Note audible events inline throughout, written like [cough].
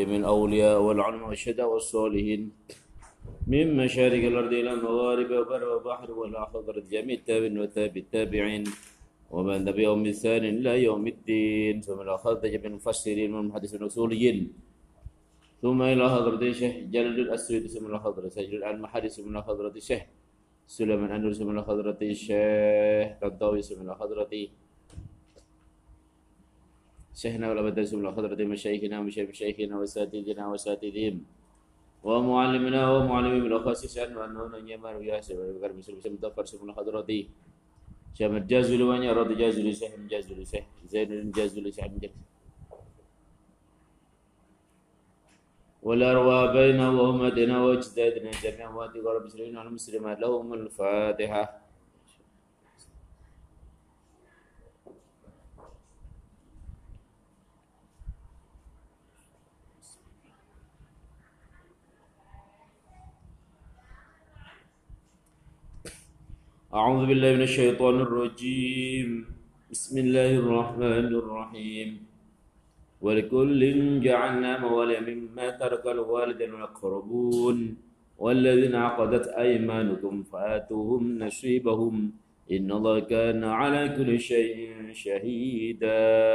جميع الأولياء والعلماء والشهداء والصالحين. من مشارق الأرض إلى المغارب وبر وبحر حضرة جميع التابعين وتابع التابعين. ومن تبعهم بإحسان إلى يوم الدين. ثم إلى حضرة جميع المفسرين والمحدثين والأصوليين. ثم إلى حضرة الشيخ جلال الأسود. ثم إلى حضرة سجل المحدث. ثم إلى حضرة الشيخ سليمان أنور ثم إلى حضرة الشيخ رضاوي ثم إلى حضرة شيخنا ولما درسهم الخضرة مشايخنا ومشايخ مشايخنا وأساتذتنا وأساتذهم ومعلمنا ومعلمهم الأخاص أن وأنه يمان وياسر ويبقر مسلم مسلم دفر سمنا خضرة شام الجاز لمن يراد جاز لسهم جاز لسهم زين جاز لسهم جاز والأرواح وهم دنا وجدنا جميعا وأنت رب المسلمين والمسلمات لهم الفاتحة. أعوذ بالله من الشيطان الرجيم. بسم الله الرحمن الرحيم. ولكل جعلنا موالي مما ترك الوالدين والأقربون والذين عقدت أيمانكم فآتوهم نصيبهم. إن الله كان على كل شيء شهيدا.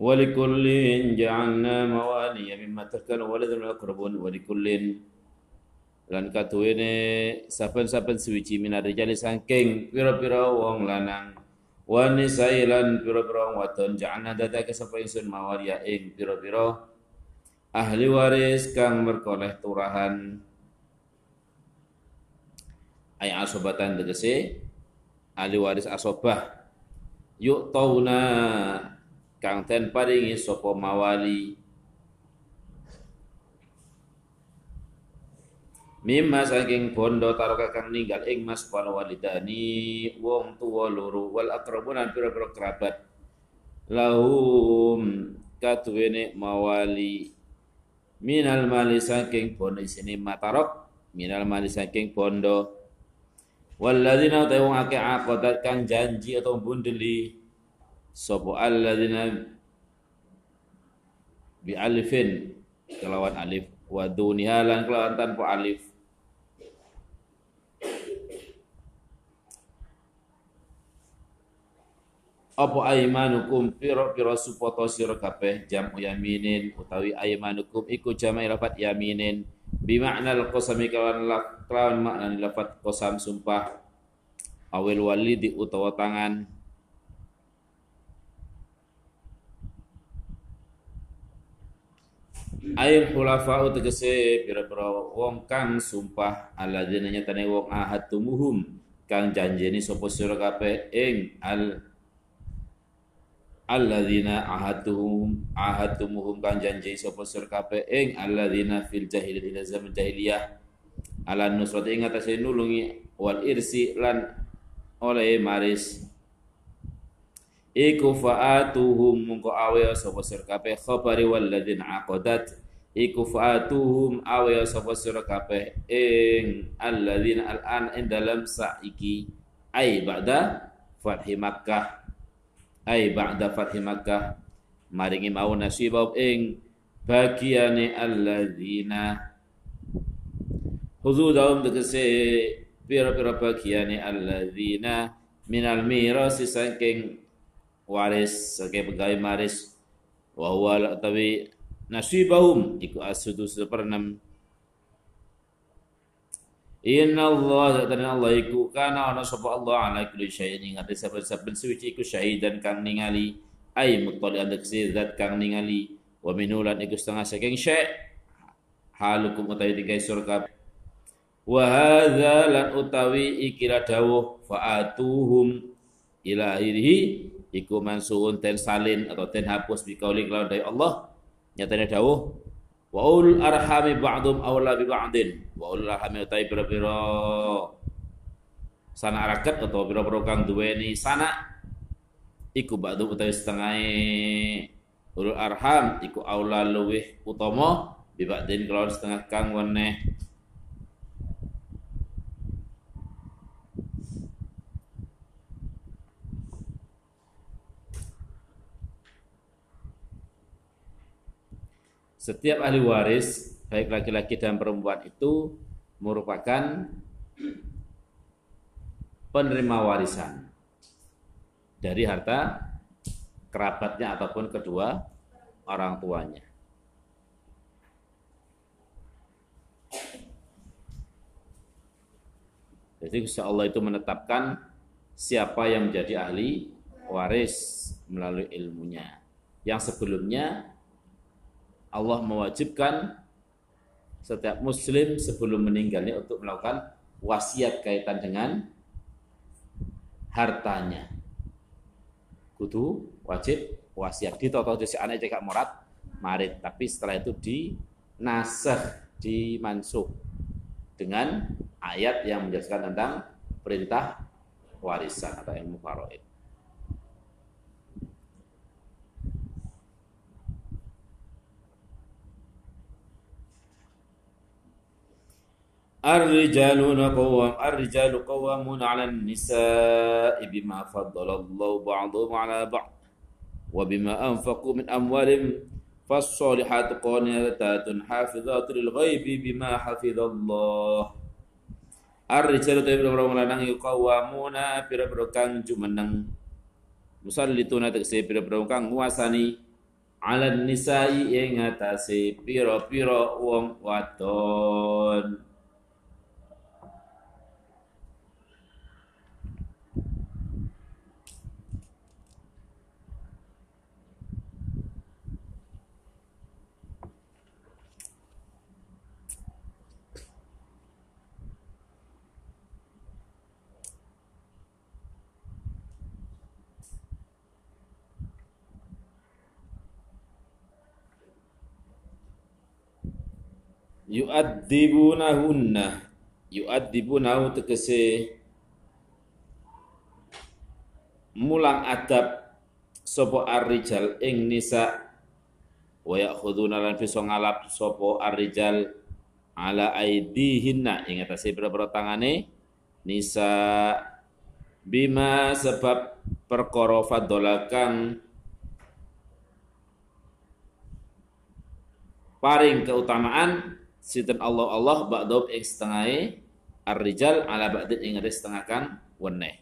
ولكل جعلنا موالي مما تركنا ولد الأقربون ولكل lan katuwene saben-saben suwiji minar rijali saking pira-pira wong lanang wani sailan pira-pira wong wadon ja'alna dadake sapa ingsun mawaliya ing pira-pira ahli waris kang merkoleh turahan ay asobatan tegese ahli waris asobah yuk tauna kang ten paringi sapa mawali. Mimma saking bondo taroka kang ninggal ing mas para walidani wong tuwa loro wal akrabunan pira-pira kerabat. Lahum katuwene mawali. Minal mali saking bondo isine matarok minal mali saking bondo. Walladzina ta'u ake aqadat kang janji atau bundeli sapa alladzina bi alifin kelawan alif. Wa duniha lan kelawan tanpa alif. Apa aimanukum? Pira-pira supoto sira kabeh jamu yaminin utawi aimanukum iku jama'i lafat yaminin. Bi ma'nal qasami kelawan kelawan makna lafat qasam sumpah. Awil walidi utawa tangan Ail khulafa tegese pira-pira wong kang sumpah alladzina nyatane wong ahadumuhum kang janjeni sapa sira kabeh ing al alladzina ahadtuhum ahadumuhum kang janji sapa sira kabeh ing alladzina fil jahiliyah zaman jahiliyah. Ala nusrat ing atase nulungi wal irsi lan oleh maris. Iku fa'atuhum mungko awe sapa sira kabeh khabari walladzina aqadat iku fa'atuhum awe sapa sira kabeh ing alladzina al'an ing dalam saiki. Ai ba'da fathi makkah. Ai ba'da fathi makkah. Maringi mau nasibab ing bagiane alladzina. Huzudahum tegese pira-pira bagiane alladzina minal mirasi saking waris sebagai pegawai maris. Wa huwa tawi nasibahum iku asudu seperenam Inna Allah dan Allah iku kana ana sapa Allah ala kulli syai'in ing ate saben-saben suci iku syahidan kang ningali ay muttali an zat kang ningali wa minulan iku setengah saking syai' halukum utawi tiga surga wa hadza lan utawi ikira dawuh fa'atuhum ila akhirih iku mansuun ten salin atau ten hapus bi kauli kelawan dari Allah nyatane dawuh wa ul arhami ba'dhum awla bi ba'din wa ul arhami utawi pira-pira. Sana arakat atau pira-pira kang duweni sana iku ba'dhum utawi setengah ulul arham iku aula luwih utama bi ba'din kelawan setengah kang weneh Setiap ahli waris, baik laki-laki dan perempuan itu merupakan penerima warisan dari harta kerabatnya ataupun kedua orang tuanya. Jadi insya Allah itu menetapkan siapa yang menjadi ahli waris melalui ilmunya. Yang sebelumnya Allah mewajibkan setiap muslim sebelum meninggalnya untuk melakukan wasiat kaitan dengan hartanya. Kudu wajib wasiat di toto di anak cekak morat marit, tapi setelah itu di nasah di mansuh dengan ayat yang menjelaskan tentang perintah warisan atau ilmu faraid. الرجال قوام الرجال قوامون على النساء بما فضل الله بعضهم على بعض وبما أنفقوا من أموالهم فالصالحات قانتات حافظات للغيب بما حفظ الله الرجال tapi orang lanang yuqawamuna pira-pira kang jumeneng musallituna tegese pira-pira kang nguasani ala nisai ing atase pira-pira wong wadon yu'adzibunahunna yu'adzibunahu tegese mulang adab sapa ar-rijal ing nisa. Wa ya'khuduna lan bisa ngalap sapa ar-rijal ala aidihinna ing atase pira-pira tangane nisa bima sebab perkara fadolakan paring keutamaan sinten Allah Allah ba'dhum ing setengah ar-rijal ala ba'din ing setengah kan weneh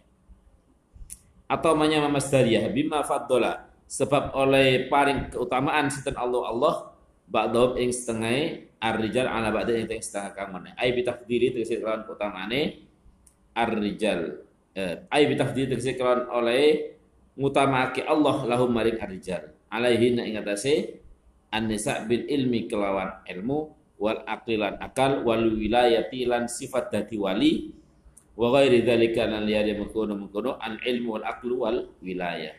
atau manya masdariyah bima faddola sebab oleh paring keutamaan sinten Allah Allah ba'dhum ing setengah ar-rijal ala ba'din ing setengah kan weneh ai bi takdiri tegese kelawan keutamaane ar-rijal. Eh, ai bi takdiri tegese kelawan oleh ngutamake Allah lahum maring ar-rijal. Alaihi ing atase an-nisa bil ilmi kelawan ilmu wal aqilan akal wal wilayati lan sifat dadi wali. Wa ghairi dzalika lan liyari mengkono mengkono an ilmu wal aqlu wal wilayah.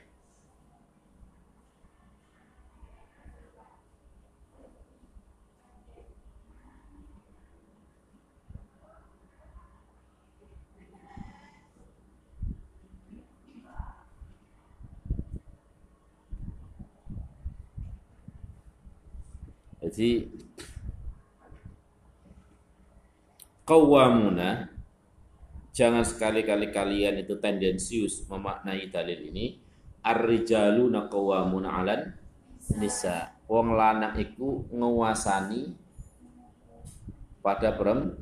Jadi qawwamuna. Jangan sekali-kali kalian itu tendensius memaknai dalil ini. Ar-rijalu naqawwamuna 'alan nisa. Wong lanang iku nguasani pada perempuan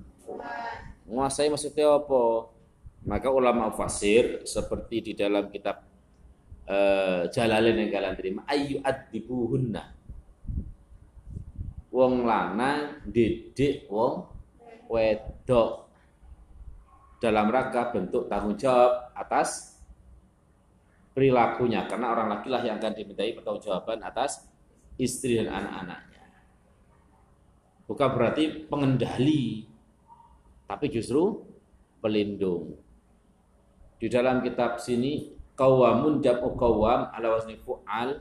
nguasai maksudnya apa? Maka ulama fasir seperti di dalam kitab uh, Jalalain yang kalian terima ayu adibuhunna wong lanang didik wong wedok dalam rangka bentuk tanggung jawab atas perilakunya karena orang laki lah yang akan dimintai pertanggungjawaban atas istri dan anak-anaknya. Bukan berarti pengendali, tapi justru pelindung. Di dalam kitab sini qawamun jam'u qawam ala wazni fu'al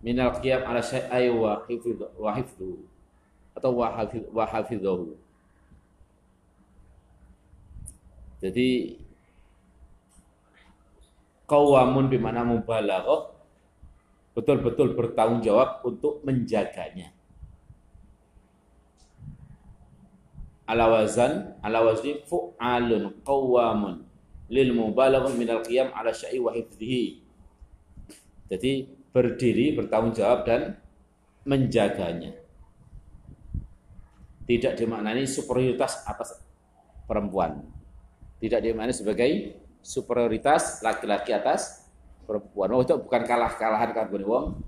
minal qiyam ala syai'ai wa hifdhu atau wa hafidhahu. Jadi qawamun di mana mubalaghah betul-betul bertanggung jawab untuk menjaganya. Ala wazan, ala wazni fu'alun qawamun lil mubalaghah min al-qiyam ala syai wa hifdhihi. Jadi berdiri bertanggung jawab dan menjaganya. Tidak dimaknani superioritas atas perempuan. Tidak dimaknani sebagai superioritas laki-laki atas perempuan. Oh, itu bukan kalah-kalahan kan wong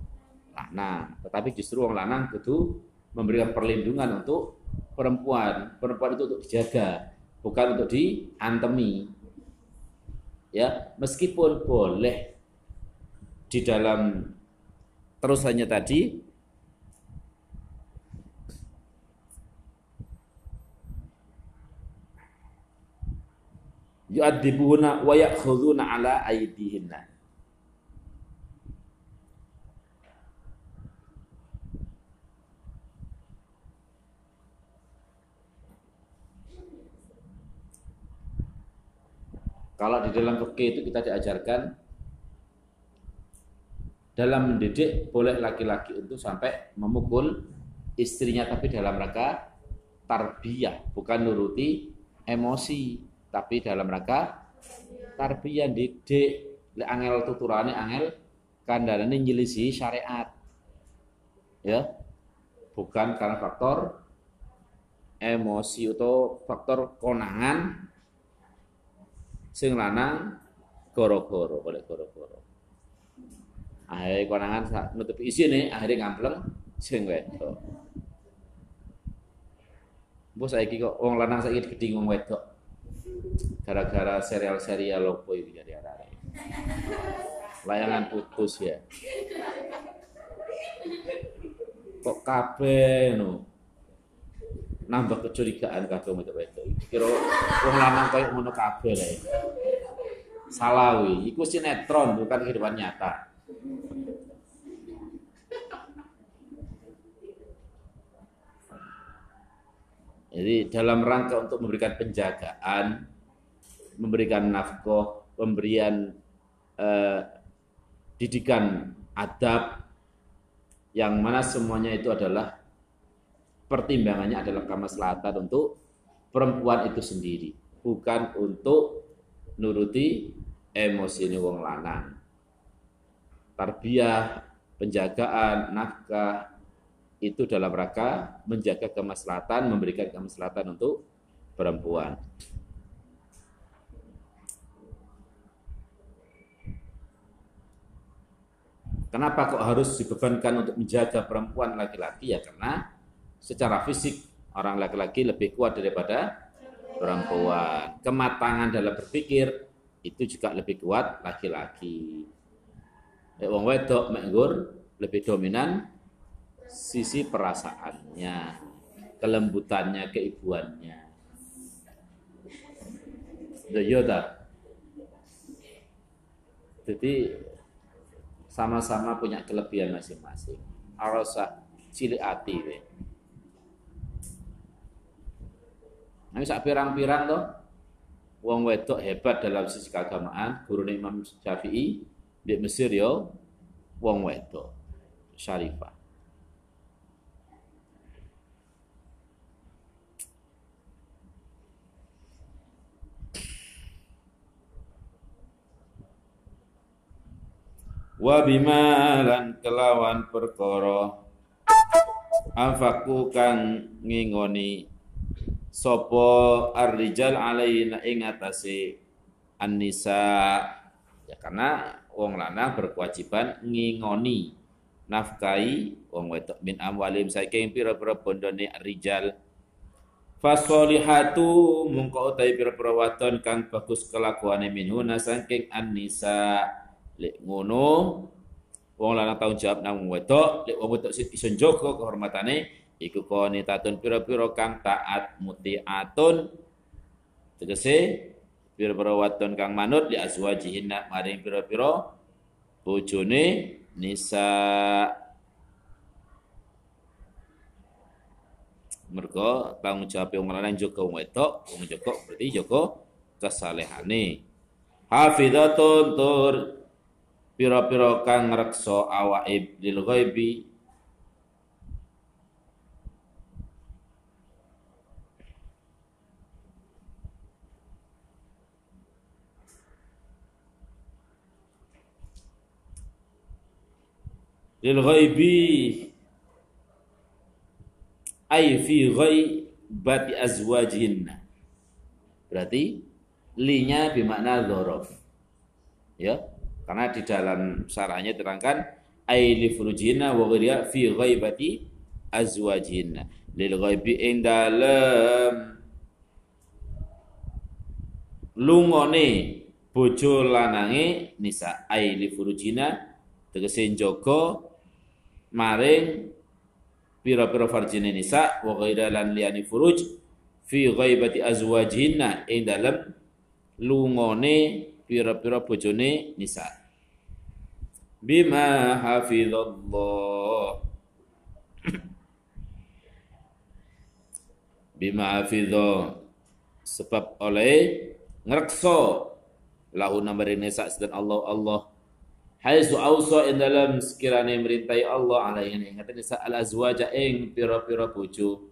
lanang, tetapi justru wong lanang itu memberikan perlindungan untuk perempuan. Perempuan itu untuk dijaga, bukan untuk diantemi. Ya, meskipun boleh di dalam terusannya tadi yu'adzibuna wa ya'khuduna ala aydihinna. Kalau di dalam fikih itu kita diajarkan dalam mendidik boleh laki-laki untuk sampai memukul istrinya tapi dalam rangka tarbiyah, bukan nuruti emosi, tapi dalam rangka tarbiyah didik le angel tuturane angel kandhane nyelisi syariat. Ya. Bukan karena faktor emosi atau faktor konangan sing lanang goro-goro boleh goro-goro akhirnya konangan nutup isi nih akhirnya ngampleng sing wedok Bos saya kok wong lanang saya gede ngomong wedok gara-gara serial-serial lopo itu jadi ada layangan putus ya kok kabeh no nambah kecurigaan kabeh wedok wedok. Kira wong lanang koyo ngono kabeh lah. Salawi, iku sinetron bukan kehidupan nyata. Jadi dalam rangka untuk memberikan penjagaan, memberikan nafkah, pemberian eh, didikan adab, yang mana semuanya itu adalah pertimbangannya adalah kemaslahatan untuk perempuan itu sendiri, bukan untuk nuruti emosi ini wong lanang. Tarbiyah, penjagaan, nafkah itu dalam rangka menjaga kemaslahatan, memberikan kemaslahatan untuk perempuan. Kenapa kok harus dibebankan untuk menjaga perempuan laki-laki? Ya karena secara fisik orang laki-laki lebih kuat daripada perempuan. Kematangan dalam berpikir itu juga lebih kuat laki-laki. Wong wedok menggur lebih dominan sisi perasaannya, kelembutannya, keibuannya. Yoda. Jadi sama-sama punya kelebihan masing-masing. Arasa cilik ati Nah, sak pirang-pirang toh wong wedok hebat dalam sisi keagamaan, guru Imam Syafi'i di Mesir yo wong wedok syarifah. Wa bima lan kelawan perkara. Anfaku kang ngingoni Sopo arrijal alaina ing atase an-nisa. Ya karena wong lanang berkewajiban ngingoni nafkai wong wedok min amwalim saking pira-pira bondone rijal. Fasolihatu mungko utahe pira-pira wadon kang bagus kelakuane minhuna saking an-nisa lek ngono wong lanang tanggung jawab nang wedok lek wong wedok iso njaga kehormatane iku qanitatun pira-pira kang taat mutiatun. Tegese pira-pira wadon kang manut li azwajihinna maring pira-pira bojone nisa. Mergo tanggung jawab wong lanang jaga wong wedok wong jaga berarti jaga kesalehane. Hafizatun tur pira-pira kang ngreksa awake lil ghaibi. Lil ghaibi. Ay fi ghaibati azwajin. Berarti linya bermakna dzaraf ya karena di dalam sarahnya terangkan ay li furujina wa ghiriya fi ghaibati azwajin lil ghaibi ing dalem. Lungone bojo lanange nisa. Ay li furujina. Tegese njaga maring pira-pira farjine nisa. Wa ghaira lan liyani furuj fi ghaibati azwajihinna ing dalem lungone pira-pira bojone nisa bima hafizallah. Bima hafizah sebab oleh ngrekso lahu nambarin nisa dan Allah Allah. Haisu ausa in dalam sekiranya merintai Allah alaihi. Ing ngaten nisa al azwaja ing pira-pira bojo.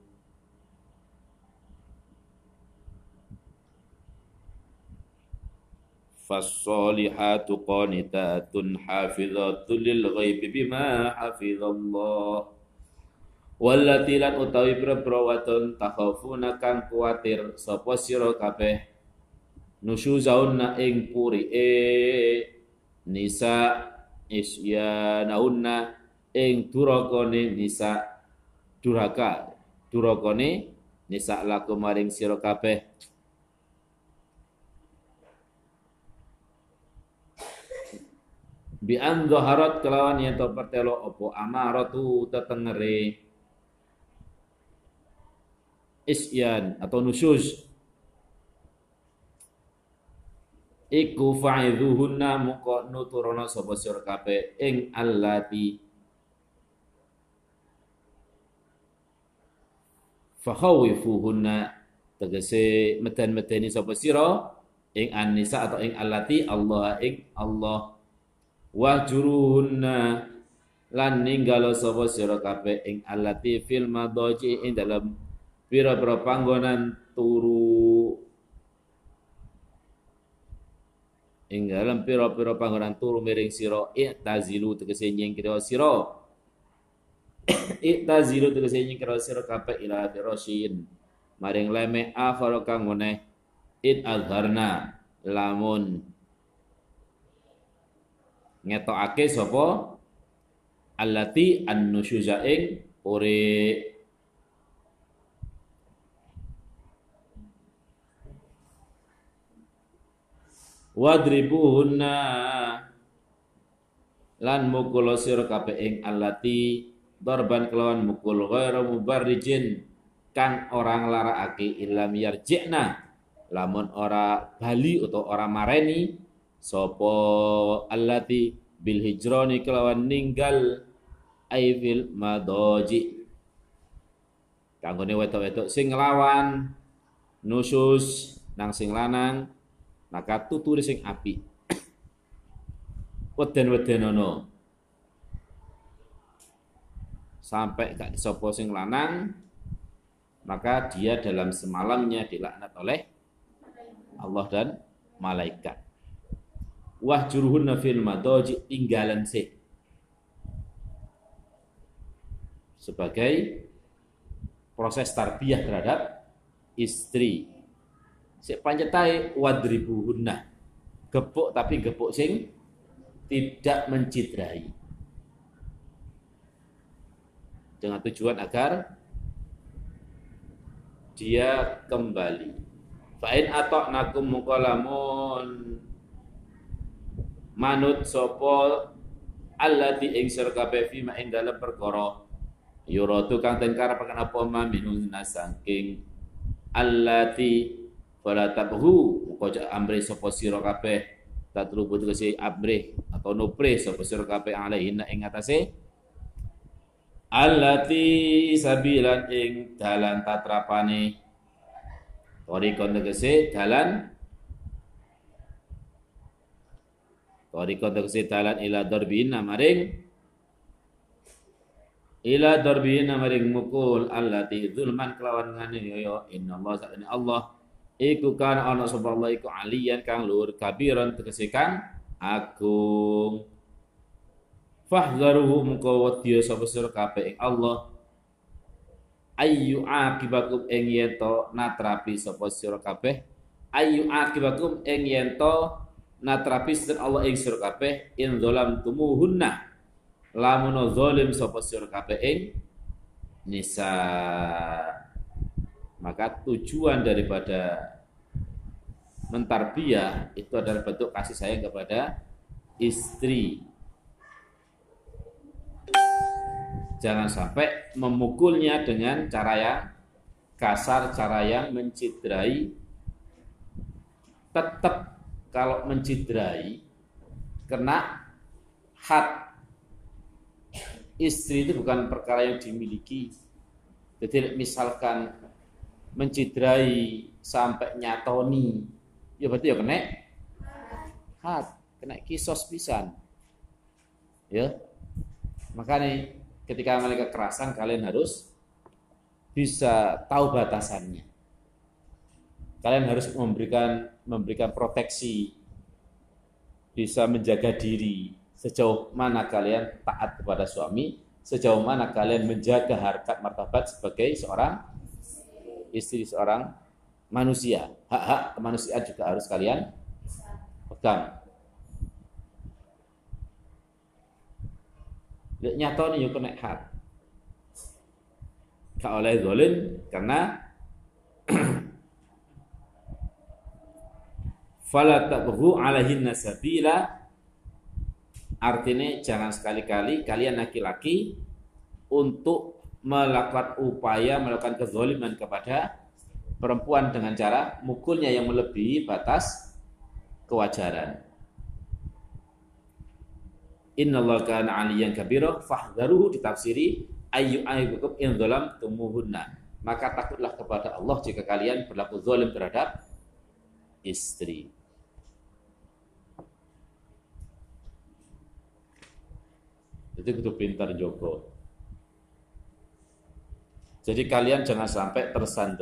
Fassolihatu qanitatun hafizatun lil ghaibi bima hafizallah. Wallati lan utawi pira-pira wadon takhafuna kang kuwatir sapa sira kabeh nusyuzaunna ing e nisa isyanahunna ing durakane nisa duraka durakane nisa laku maring sira kabeh bi an dhaharat kelawan yen to pertelo apa amaratu tetengere. Isyan atau nusyuz iku fa'idhuhunna muka nuturono sapa sira kabeh ing allati. Fakhawifuhunna tegese meden-medeni sapa sira ing an-nisa atau ing allati Allah ing Allah wahjuruhunna lan ninggalo sapa sira kabeh ing allati fil madaji ing dalam pira-pira panggonan turu. Ing dalam pira-pira panggonan turu miring sira i'tazilu tegese nyingkira sira. I'tazilu tegese nyingkira sira kabeh ila firasyin. Maring leme akhara kang ngene in azharna lamun ngetokake sapa? Allati an-nusyuza ing ore. Wadribuhunna. Lan mukul sira kabeh ing allati darban kelawan mukul ghairu mubarrijin. Kang orang larakake ilam yarji'na. Lamun ora bali atau ora mareni sapa allati bil hijrani kelawan ninggal aifil madoji. Kanggone wedok-wedok sing nglawan nusus nang sing lanang maka tuturi sing api. Weden ono. Sampai gak disopo sing lanang maka dia dalam semalamnya dilaknat oleh Allah dan malaikat wah juruhun fil madoji tinggalan sih sebagai proses tarbiyah terhadap istri Sik pancetai wadribuhunna. Gepuk tapi gepuk sing tidak mencitrai. Dengan tujuan agar dia kembali. Fa'in atok nakum mukolamun manut sopo allati ing kabeh fi ma ing dalem perkara? Yuratu kang den karapaken apa ma minun saking allati fala tabhu muka amri sapa sira kabeh. Tatlubu tegese amri atau nupre sapa sira kabeh alaihin ing atase. Allati sabilan ing dalan tatrapane. Torikon tegese dalan Torikon tegese dalan ila darbina maring ila darbina maring mukul allati zulman kelawan ngane yo inna Allah sakjane Allah. Iku kana ana sapa Allah iku aliyan kang luhur kabiran tegese kang agung. Fahdharuhu muka wedya sapa sira kabeh ing Allah. Ayu akibakum ing yen to natrapi sapa sira kabeh. Ayu akibakum ing yen to natrapi Allah ing sira kabeh in zalam tumuhunna lamun zalim sapa sira kabeh ing nisa. Maka tujuan daripada mentarbiyah itu adalah bentuk kasih sayang kepada istri. Jangan sampai memukulnya dengan cara yang kasar, cara yang mencidrai. Tetap kalau mencidrai kena had istri itu bukan perkara yang dimiliki. Jadi misalkan mencidrai sampai nyatoni, ya berarti ya kena hat, kena kisos pisan. Ya. Makanya ketika mereka kerasan kalian harus bisa tahu batasannya. Kalian harus memberikan memberikan proteksi, bisa menjaga diri, sejauh mana kalian taat kepada suami, sejauh mana kalian menjaga harkat martabat sebagai seorang istri seorang manusia. Hak-hak kemanusiaan juga harus kalian pegang. Nyata nih yuk kena hak. Kak oleh zolim karena [clears throat] fala tabghu alaihin nasabila Artinya jangan sekali-kali kalian laki-laki untuk melakukan upaya melakukan kezoliman kepada perempuan dengan cara mukulnya yang melebihi batas kewajaran. Innallaha kana 'aliyan kabira fahdharuhu ditafsiri ayu ayyukum in tumuhunna. Maka takutlah kepada Allah jika kalian berlaku zalim terhadap istri. Jadi kudu pintar Joko. Jadi kalian jangan sampai tersandra